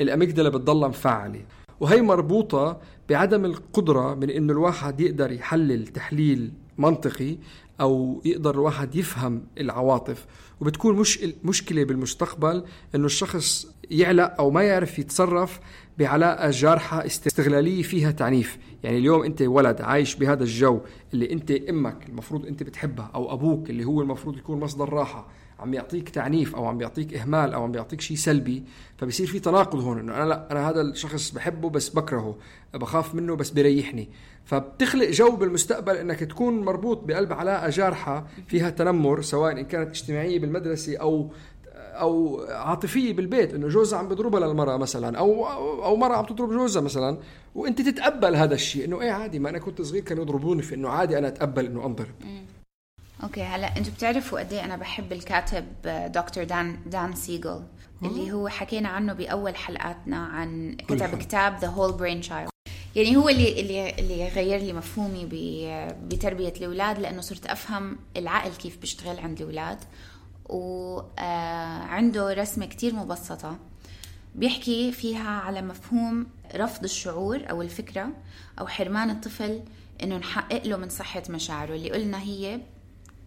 الأميجدلا بتضلها مفعلة. وهي مربوطة بعدم القدرة من إنه الواحد يقدر يحلل تحليل منطقي أو يقدر الواحد يفهم العواطف. وبتكون مش مشكلة بالمستقبل إنه الشخص يعلق أو ما يعرف يتصرف بعلاقة جارحة استغلالية فيها تعنيف. يعني اليوم أنت ولد عايش بهذا الجو اللي أنت أمك المفروض أنت بتحبها أو أبوك اللي هو المفروض يكون مصدر راحة عم يعطيك تعنيف أو عم يعطيك إهمال أو عم يعطيك شيء سلبي فبصير في تناقض هون إنه أنا لأ أنا هذا الشخص بحبه بس بكرهه بخاف منه بس بيريحني. فبتخلق جو بالمستقبل إنك تكون مربوط بقلب علاقه جارحه فيها تنمر سواء إن كانت اجتماعية بالمدرسة أو أو عاطفية بالبيت إنه جوزها عم بيضربها للمرأة مثلا أو أو مرأة عم تضرب جوزها مثلا وأنت تتقبل هذا الشيء إنه إيه عادي ما أنا كنت صغير كانوا يضربوني في إنه عادي أنا أتقبل إنه أنضرب. Okay هلأ أنتم بتعرفوا قد إيه أنا بحب الكاتب دكتور دان دان سيجل. اللي هو حكينا عنه بأول حلقاتنا عن كتب كتاب The Whole Brain Child يعني هو اللي اللي اللي غير لي مفهومي بتربية الأولاد لأنه صرت أفهم العقل كيف بيشتغل عند الأولاد. وعنده رسمة كتير مبسطة بيحكي فيها على مفهوم رفض الشعور أو الفكرة أو حرمان الطفل إنه نحقق له من صحة مشاعره اللي قلنا هي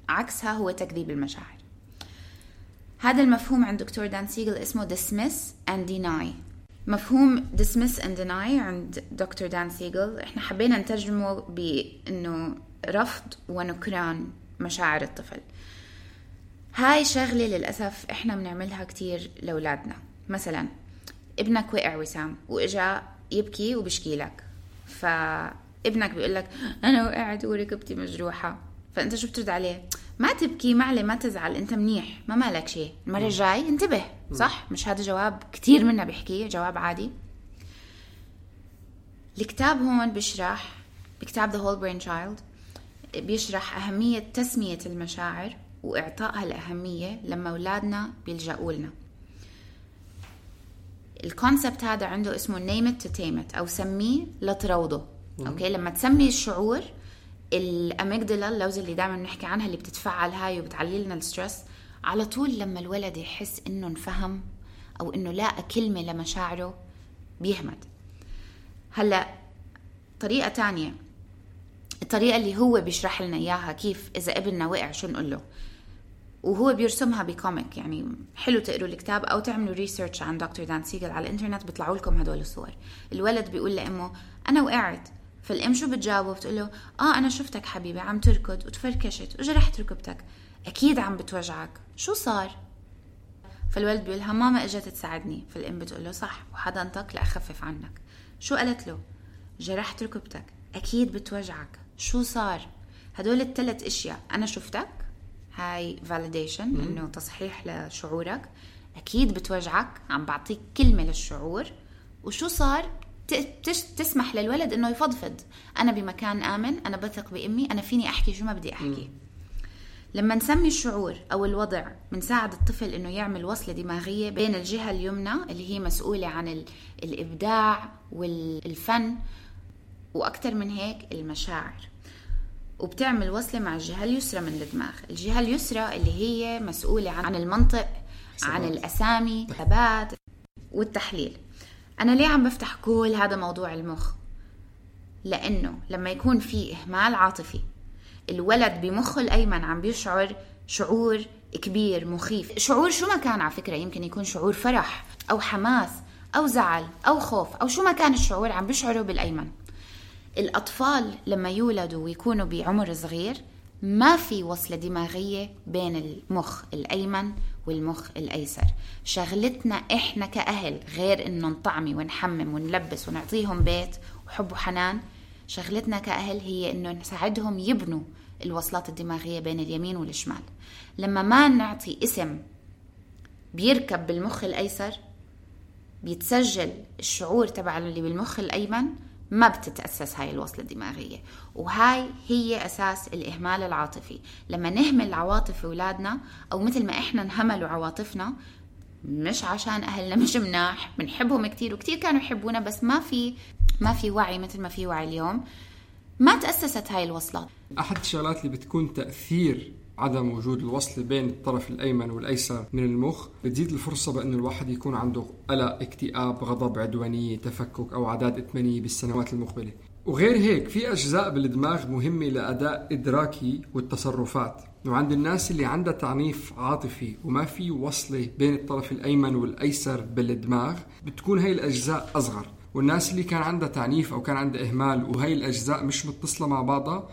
عكسها هو تكذيب المشاعر. هذا المفهوم عند دكتور دان سيجل اسمه dismiss and deny. مفهوم dismiss and deny عند دكتور دان سيجل. إحنا حبينا نترجمه بإنه رفض ونكران مشاعر الطفل. هاي شغلة للأسف إحنا بنعملها كتير لأولادنا. مثلا ابنك وقع وسام وإجا يبكي وبشكي لك. فابنك بيقول لك أنا وقعت وركبتي مجروحة. فأنت شو بترد عليه؟ ما تبكي معلي ما تزعل انت منيح ما مالك شيء. المرة الجاي انتبه صح؟ مش هذا جواب كثير منا بيحكيه جواب عادي. الكتاب هون بيشرح بكتاب The Whole Brain Child بيشرح أهمية تسمية المشاعر وإعطائها الأهمية لما أولادنا بيلجأوا لنا. ال concept هذا عنده اسمه to tame it أو سميه لتروضه. Okay؟ لما تسمي الشعور ال amygdala اللوزه اللي دائما بنحكي عنها اللي بتتفعل هاي وبتعلي لنا ال stress على طول لما الولد يحس إنه انفهم أو إنه لاقى كلمة لمشاعره بيهمد. هلأ طريقة تانية الطريقة اللي هو بيشرح لنا إياها كيف إذا ابننا وقع شو نقول له؟ وهو بيرسمها ب comic يعني حلو تقروا الكتاب أو تعملوا research عن دكتور دان سيجل على الإنترنت بيطلعوا لكم هدول الصور. الولد بيقول لأمه أنا وقعت. فالام شو بتجاوبه بتقول له آه أنا شفتك حبيبي عم تركض وتفركشت وجرحت ركبتك أكيد عم بتوجعك. شو صار؟ فالولد بيقول لها ماما إجت تساعدني. فالأم بتقول له صح وحضنتك لأخفف عنك. شو قالت له؟ جرحت ركبتك أكيد بتوجعك. شو صار؟ هدول الثلاث أشياء. أنا شفتك؟ هاي validation إنه تصحيح لشعورك. أكيد بتوجعك. عم بعطيك كلمة للشعور. وشو صار؟ تسمح للولد إنه يفضفض. أنا بمكان آمن أنا بثق بأمي أنا فيني أحكي شو ما بدي أحكي. لما نسمي الشعور أو الوضع بنساعد الطفل إنه يعمل وصلة دماغية بين الجهة اليمنى اللي هي مسؤولة عن ال- الإبداع والفن وأكثر من هيك المشاعر. وبتعمل وصلة مع الجهة اليسرى من الدماغ. الجهة اليسرى اللي هي مسؤولة عن المنطق عن الأسامي الثبات والتحليل. أنا ليه عم بفتح كل هذا موضوع المخ؟ لأنه لما يكون في إهمال عاطفي الولد بمخه الأيمن عم بيشعر شعور كبير مخيف. شعور شو ما كان على فكرة يمكن يكون شعور فرح أو حماس أو زعل أو خوف أو شو ما كان الشعور عم بيشعره بالأيمن. الأطفال لما يولدوا ويكونوا بعمر صغير ما في وصلة دماغية بين المخ الأيمن والمخ الأيسر. شغلتنا إحنا كأهل غير إنه نطعمي ونحمم ونلبس ونعطيهم بيت وحب وحنان. شغلتنا كأهل هي إنه نساعدهم يبنوا الوصلات الدماغية بين اليمين والشمال. لما ما نعطي اسم بيركب بالمخ الأيسر بيتسجل الشعور تبع اللي بالمخ الأيمن ما بتتأسس هاي الوصلة الدماغية. وهاي هي أساس الإهمال العاطفي. لما نهمل عواطف أولادنا أو مثل ما إحنا نهملوا عواطفنا مش عشان أهلنا مش مناح بنحبهم كتير وكتير كانوا يحبونا بس ما في ما في وعي مثل ما في وعي اليوم. ما تأسست هاي الوصلات أحد الشغلات اللي بتكون تأثير عدم وجود الوصل بين الطرف الأيمن والأيسر من المخ بتزيد الفرصة بأن الواحد يكون عنده قلق اكتئاب غضب عدوانيه تفكك أو عادات ادمانيه بالسنوات المقبلة. وغير هيك في أجزاء بالدماغ مهمة لأداء إدراكي والتصرفات. وعند الناس اللي عندها تعنيف عاطفي وما في وصلة بين الطرف الأيمن والأيسر بالدماغ بتكون هاي الأجزاء أصغر. والناس اللي كان عندها تعنيف أو كان عندها إهمال وهي الأجزاء مش متصلة مع بعضها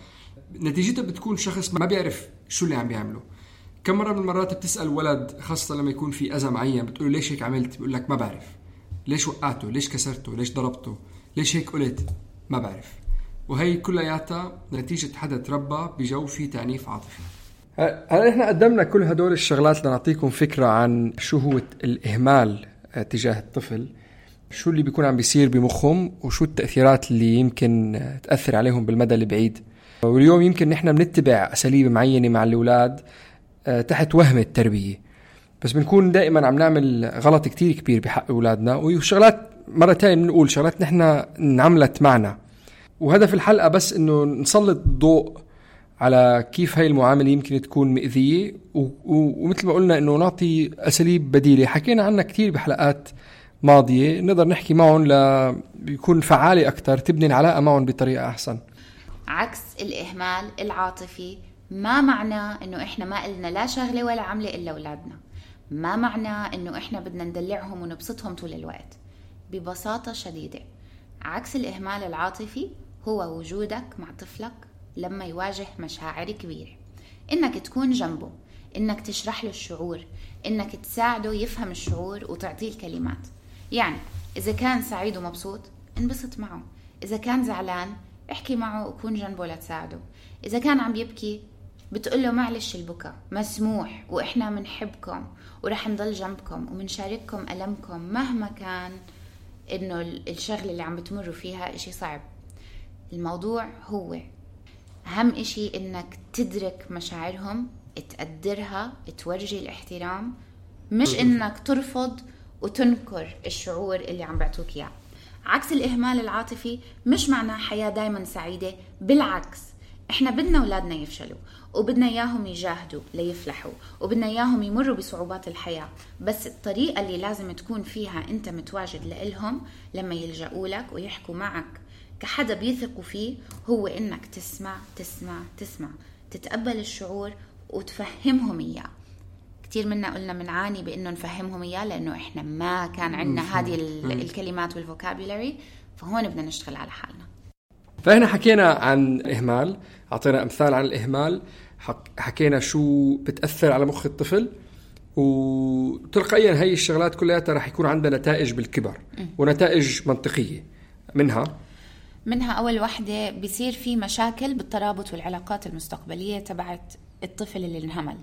نتيجتها بتكون شخص ما بيعرف شو اللي عم بيعمله. كم مرة من المرات بتسأل ولد خاصة لما يكون في أذى معين بتقول له ليش هيك عملت؟ بيقول لك ما بعرف. ليش وقعته؟ ليش كسرته؟ ليش ضربته؟ ليش هيك قلت؟ ما بعرف. وهي كلياتها نتيجة حدا تربى بجو فيه تعنيف عاطفي. هلا إحنا قدمنا كل هدول الشغلات لنعطيكم فكرة عن شو هو الإهمال تجاه الطفل؟ شو اللي بيكون عم بيصير بمخهم؟ وشو التأثيرات اللي يمكن تأثر عليهم بالمدى البعيد؟ واليوم يمكن نحن بنتبع أساليب معينة مع الأولاد آه، تحت وهم التربية. بس بنكون دائما عم نعمل غلط كتير كبير بحق أولادنا وشغلات مرة تانية بنقول شغلات نحن انعملت معنا. وهدف الحلقة بس إنه نسلط ضوء على كيف هاي المعاملة يمكن تكون و- ومثل ما قلنا إنه نعطي أساليب بديلة. حكينا عنها كتير بحلقات ماضية نقدر نحكي معهم ليكون فعالة أكثر تبني العلاقة معهم بطريقة أحسن. عكس الإهمال العاطفي ما معناه إنه إحنا ما إلنا لا شغلة ولا عملة إلا أولادنا ما معناه إنه إحنا بدنا ندلعهم ونبسطهم طول الوقت. ببساطة شديدة عكس الإهمال العاطفي هو وجودك مع طفلك لما يواجه مشاعر كبيرة. إنك تكون جنبه إنك تشرح له الشعور إنك تساعده يفهم الشعور وتعطيه الكلمات. يعني إذا كان سعيد ومبسوط انبسط معه. إذا كان زعلان احكي معه وكون جنبه لتساعده. إذا كان عم يبكي بتقول له معلش البكا مسموح وإحنا منحبكم ورح نضل جنبكم ومنشارككم ألمكم مهما كان إنه الشغلة اللي عم بتمروا فيها إشي صعب. الموضوع هو أهم إشي إنك تدرك مشاعرهم تقدرها تورجي الاحترام مش إنك ترفض وتنكر الشعور اللي عم بيعطوك إياه. عكس الإهمال العاطفي مش معناه حياة دايما سعيدة بالعكس. إحنا بدنا أولادنا يفشلوا وبدنا إياهم يجاهدوا ليفلحوا وبدنا إياهم يمروا بصعوبات الحياة. بس الطريقة اللي لازم تكون فيها أنت متواجد لإلهم لما يلجأوا لك ويحكوا معك كحدا بيثقوا فيه هو إنك تسمع تسمع تسمع تتقبل الشعور وتفهمهم إياه. كثير منا قلنا بنعاني بإنه نفهمهم إياه لأنه إحنا ما كان عندنا هذه ال- الكلمات والفوكابولري فهون بدنا نشتغل على حالنا. فهنا حكينا عن الإهمال أعطينا أمثال عن الإهمال. حك- حكينا شو بتأثر على مخ الطفل وتلقائيا هي الشغلات كلها رح يكون عندها نتائج بالكبر ونتائج منطقية. منها؟ منها أول وحدة بيصير في مشاكل بالترابط والعلاقات المستقبلية تبعت الطفل اللي انهمل.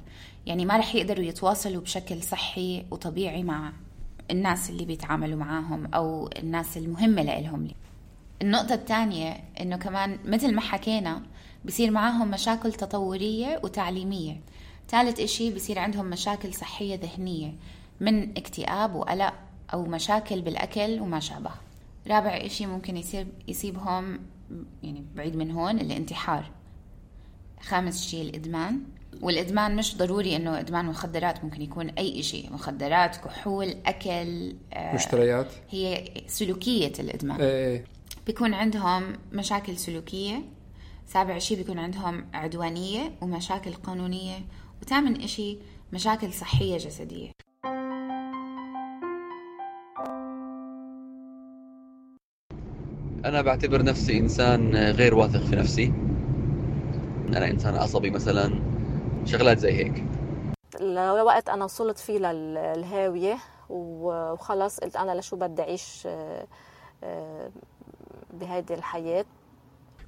يعني ما رح يقدروا يتواصلوا بشكل صحي وطبيعي مع الناس اللي بيتعاملوا معاهم أو الناس المهمة لإلهم. النقطة الثانية إنه كمان مثل ما حكينا بصير معاهم مشاكل تطورية وتعليمية. ثالث إشي بصير عندهم مشاكل صحية ذهنية من اكتئاب وقلق أو مشاكل بالأكل وما شابه. رابع إشي ممكن يصير يصيبهم يعني بعيد من هون الانتحار. خامس شيء الإدمان. والإدمان مش ضروري إنه إدمان مخدرات ممكن يكون أي شيء مخدرات كحول أكل آه مشتريات. هي سلوكية الإدمان. إيه إيه. بيكون عندهم مشاكل سلوكية. سابع شيء بيكون عندهم عدوانية ومشاكل قانونية وثامن إشي مشاكل صحية جسدية. أنا بعتبر نفسي إنسان غير واثق في نفسي. أنا إنسان عصبي مثلا. شغلات زي هيك. لوقت أنا وصلت فيه للهاوية وخلص قلت أنا لشو بدي أعيش آه، آه، بهيدي الحياة.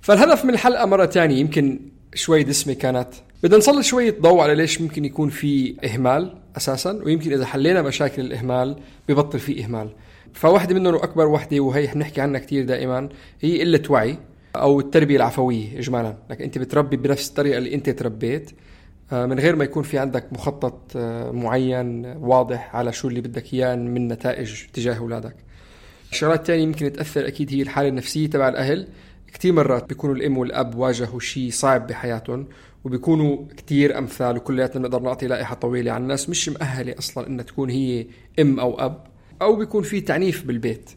فالهدف من الحلقة مرة تانية يمكن شوي دسمة كانت. بدنا نسلط شوية ضوء على ليش ممكن يكون في إهمال أساسا ويمكن إذا حلينا مشاكل الإهمال ببطل في إهمال. فواحدة منهم وأكبر وحدة وهي بنحكي عنها كتير دائما هي قلة وعي أو التربية العفوية إجمالا. لك أنت بتربي بنفس الطريقة اللي أنت تربيت. من غير ما يكون في عندك مخطط آه، معين واضح على شو اللي بدك إياه من نتائج تجاه أولادك. الشغلات الثانية يمكن تأثر أكيد هي الحالة النفسية تبع الأهل. كثير مرات بيكونوا الأم والأب واجهوا شيء صعب بحياتهم وبيكونوا كتير أمثال وكلياتنا بنقدر نعطي لائحة طويلة عن الناس مش مؤهلة أصلا إنها تكون هي أم أو أب أو بيكون في تعنيف بالبيت.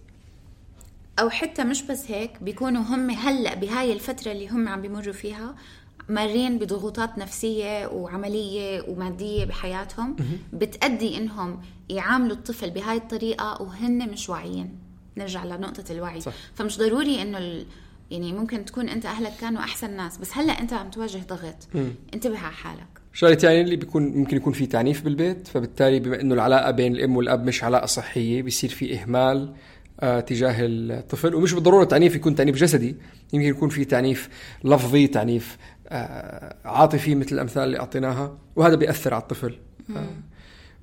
أو حتى مش بس هيك بيكونوا هم هلأ بهاي الفترة اللي هم عم بيمروا فيها مارين بضغوطات نفسية وعملية ومادية بحياتهم بتأدي إنهم يعاملوا الطفل بهاي الطريقة وهن مش واعيين. نرجع لنقطة الوعي. صح. فمش ضروري إنه ال... يعني ممكن تكون أنت أهلك كانوا أحسن ناس بس هلأ أنت عم تواجه ضغط. انتبه على حالك. الشغله الثانية اللي بيكون ممكن يكون في تعنيف بالبيت فبالتالي بما إنه العلاقة بين الأم والأب مش علاقة صحية بيصير في إهمال آه تجاه الطفل ومش بالضرورة تعنيف يكون تعنيف جسدي يمكن يكون في تعنيف لفظي تعنيف عاطفي مثل الأمثال اللي أعطيناها وهذا بيأثر على الطفل. آه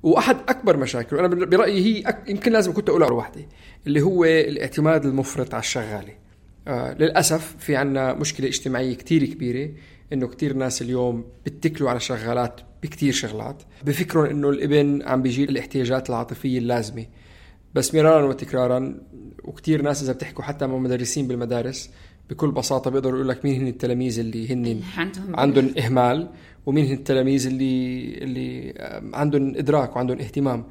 وأحد أكبر مشاكل وأنا برأيي هي أك... يمكن لازم كنت أقولها وحده اللي هو الاعتماد المفرط على الشغالة. آه للأسف في عنا مشكلة اجتماعية كتير كبيرة إنه كتير ناس اليوم بيتكلوا على شغالات بكتير شغلات. بفكروا إنه الإبن عم بيجيب الاحتياجات العاطفية اللازمة. بس مرارا وتكرارا وكتير ناس إذا بتحكوا حتى مع مدرسين بالمدارس بكل بساطة بيقدروا يقول لك مين هن التلاميذ اللي هن عندهم عندهم إهمال ومين هن التلاميذ اللي اللي عندهم إدراك وعندهم اهتمام.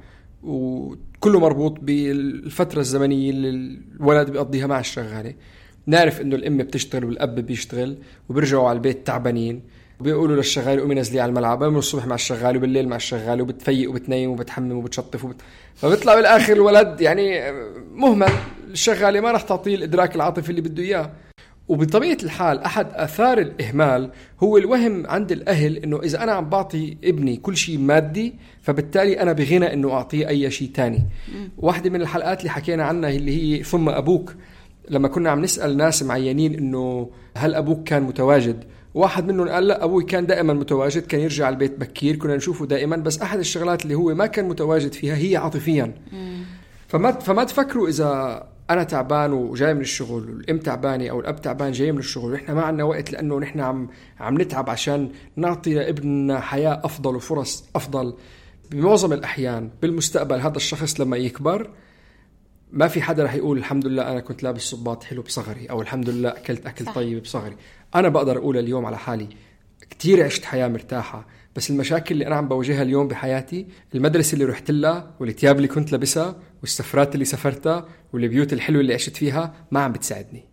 وكله مربوط بالفترة الزمنية اللي الولد بيقضيها مع الشغالة. نعرف إنه الأم بتشتغل والأب بيشتغل وبيرجعوا على البيت تعبانين. وبيقولوا للشغال قومي نزلي على الملعب بيعملوا الصبح مع الشغال وبالليل مع الشغال وبتفيق وبتنيم وبتحمم وبتشطف وبت... فبيطلع بالآخر الولد يعني مهمل. الشغالة ما راح تعطيه الإدراك العاطفي اللي بده إياه. وبطبيعة الحال أحد آثار الإهمال هو الوهم عند الأهل إنه إذا أنا عم بعطي ابني كل شيء مادي فبالتالي أنا بغنى إنه أعطيه أي شيء ثاني واحدة من الحلقات اللي حكينا عنها اللي هي ثم أبوك لما كنا عم نسأل ناس معينين إنه هل أبوك كان متواجد؟ واحد منهم قال لا أبوي كان دائما متواجد كان يرجع البيت بكير كنا نشوفه دائما بس أحد الشغلات اللي هو ما كان متواجد فيها هي عاطفيا. فما فما تفكروا إذا أنا تعبان وجاي من الشغل والام تعبانة أو الأب تعبان جاي من الشغل ونحن ما عندنا وقت لأنه نحن عم عم نتعب عشان نعطي لابننا حياة أفضل وفرص أفضل بمعظم الأحيان بالمستقبل هذا الشخص لما يكبر ما في حدا رح يقول الحمد لله أنا كنت لابس صباط حلو بصغري أو الحمد لله أكلت أكل صح. طيب بصغري أنا بقدر أقول اليوم على حالي كثير عشت حياة مرتاحة بس المشاكل اللي أنا عم بواجهها اليوم بحياتي المدرسة اللي رحت لها والثياب اللي كنت لابسها والسفرات اللي سافرتها والبيوت الحلوة اللي عشت فيها ما عم بتساعدني.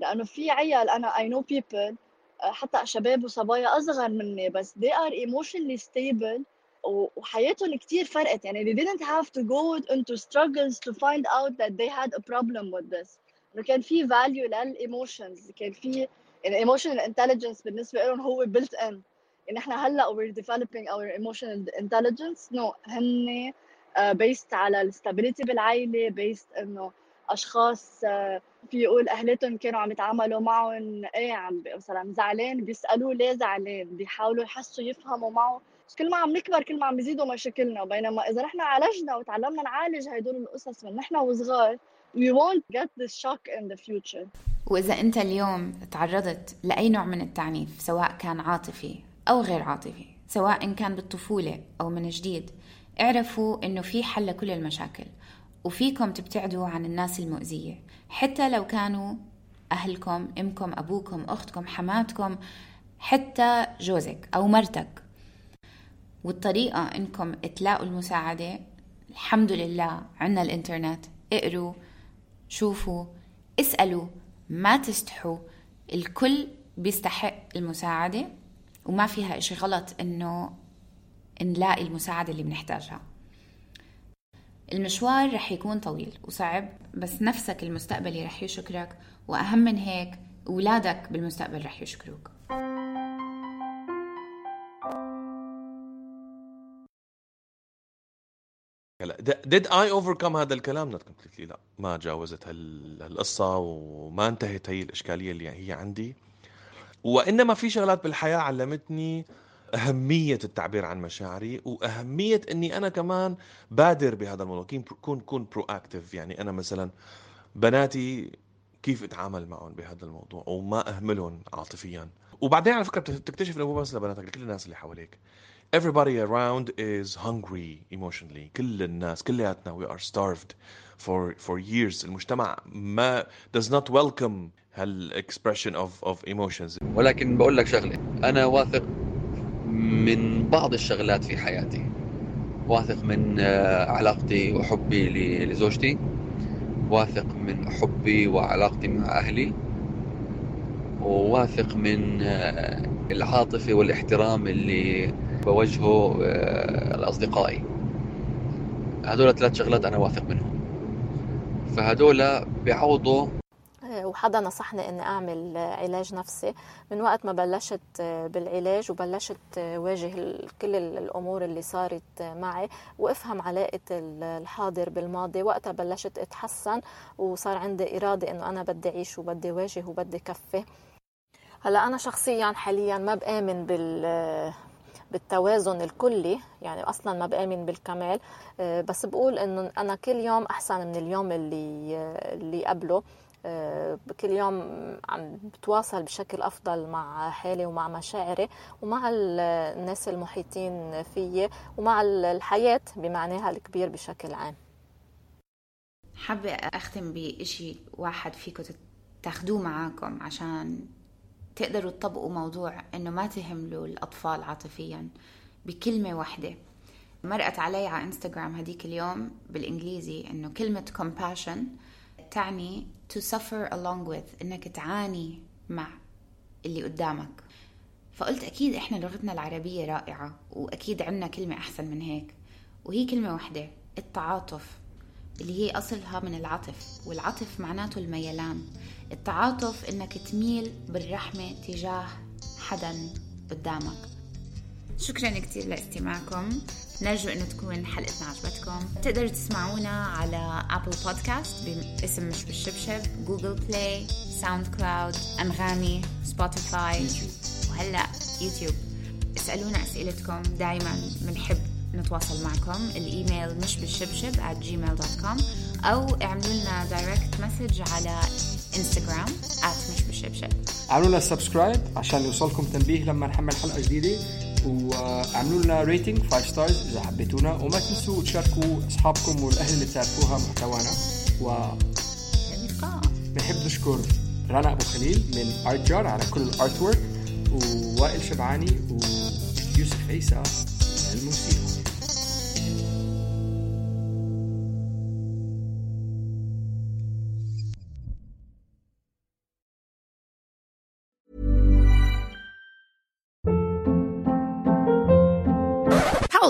لأنه في عيال أنا I know people حتى شباب وصبايا أصغر مني بس they are emotionally stable وحياتهم كثير فرقت. يعني they didn't have to go into struggles to find out that they had a problem with this. إنه كان في value لل emotions كان في يعني emotional intelligence بالنسبة لهم هو built in. إحنا هلأ we're developing our emotional intelligence. no هن uh, based على ال stability بالعائله based إنه أشخاص uh, في يقول أهلتهم كانوا عم يتعاملوا معهم إيه عم مثلا زعلان بيسألوه ليه زعلان؟ بيحاولوا يحسوا يفهموا معه. كل ما عم نكبر كل ما عم بيزيدوا مشاكلنا. بينما إذا نحن عالجنا وتعلمنا نعالج هدول القصص من نحن وصغار we won't get this shock in the future. وإذا أنت اليوم تعرضت لأي نوع من التعنيف سواء كان عاطفي أو غير عاطفي سواء كان بالطفولة أو من جديد. اعرفوا إنه في حل لكل المشاكل وفيكم تبتعدوا عن الناس المؤذية. حتى لو كانوا أهلكم أمكم أبوكم أختكم حماتكم حتى جوزك أو مرتك. والطريقة إنكم تلاقوا المساعدة الحمد لله عنا الإنترنت. اقروا شوفوا اسألوا ما تستحوا الكل بيستحق المساعدة. وما فيها إشي غلط إنه نلاقي المساعدة اللي بنحتاجها. المشوار رح يكون طويل وصعب بس نفسك المستقبلي رح يشكرك وأهم من هيك أولادك بالمستقبل رح يشكروك. هلا did I overcome هذا الكلام؟ Not completely لا. ما تجاوزت هال- هالقصة وما انتهت هي الإشكالية اللي هي عندي. وإنما في شغلات بالحياة علمتني أهمية التعبير عن مشاعري وأهمية إني أنا كمان بادر بهذا الموضوع كون كون برو اكتف يعني أنا مثلا بناتي كيف أتعامل معهم بهذا الموضوع وما أهملهم عاطفيا. وبعدين على فكرة بتكتشف إنه مو بس لبناتك لكل الناس اللي حواليك. Everybody around is hungry emotionally. كل الناس كلياتنا we are starved for for years. المجتمع ما does not welcome هال expression of of emotions. ولكن بقول لك شغلة أنا واثق من بعض الشغلات في حياتي. واثق من آه، علاقتي وحبي لزوجتي. واثق من حبي وعلاقتي مع أهلي. وواثق من آه، العاطفة والاحترام اللي بوجهه آه، لاصدقائي هدول ثلاث شغلات أنا واثق منهم. فهدول بيعوضوا وحدا نصحني إني أعمل علاج نفسي. من وقت ما بلشت بالعلاج وبلشت واجه كل ال- الأمور اللي صارت معي وأفهم علاقة ال- الحاضر بالماضي وقتها بلشت أتحسن وصار عندي إرادة إنه أنا بدي أعيش وبدي واجه وبدي كفي. هلأ أنا شخصيا حاليا ما بآمن بال بالتوازن الكلي يعني أصلا ما بآمن بالكمال. آه، بس بقول إنه أنا كل يوم أحسن من اليوم اللي اللي قبله. آه، كل يوم عم بتواصل بشكل أفضل مع حالي ومع مشاعري ومع ال- الناس المحيطين فيي ومع ال- الحياة بمعناها الكبير بشكل عام. حابة أختم بإشي واحد فيكم تاخدوه معاكم عشان تقدروا تطبقوا موضوع إنه ما تهملوا الأطفال عاطفيا بكلمة واحدة. مرقت علي على انستغرام هديك اليوم بالإنجليزي إنه كلمة compassion تعني to suffer along with إنك تعاني مع اللي قدامك. فقلت أكيد إحنا لغتنا العربية رائعة وأكيد عنا كلمة أحسن من هيك. وهي كلمة واحدة التعاطف. اللي هي أصلها من العطف والعطف معناته الميلان. التعاطف إنك تميل بالرحمة تجاه حدا قدامك. شكرا كتير لاستماعكم. نرجو إنه تكون حلقتنا عجبتكم. تقدروا تسمعونا على Apple Podcast باسم مش بالشبشب Google Play SoundCloud انغامي Spotify وهلأ يوتيوب. اسألونا أسئلتكم. دائما بنحب نتواصل معكم. الإيميل مش بالشبشب at gmail.com أو اعملوا لنا direct message على انستغرام at مش بالشبشب اعملوا لنا subscribe عشان يوصلكم تنبيه لما نحمل حلقة جديدة. واعملوا لنا rating 5 stars إذا حبيتونا. وما تنسوا تشاركوا أصحابكم والأهل اللي بتعرفوها محتوانا. و بنحب نشكر رنا أبو خليل من Art Jar على كل ال artwork ووائل شبعاني ويوسف عيسى الموسيقى.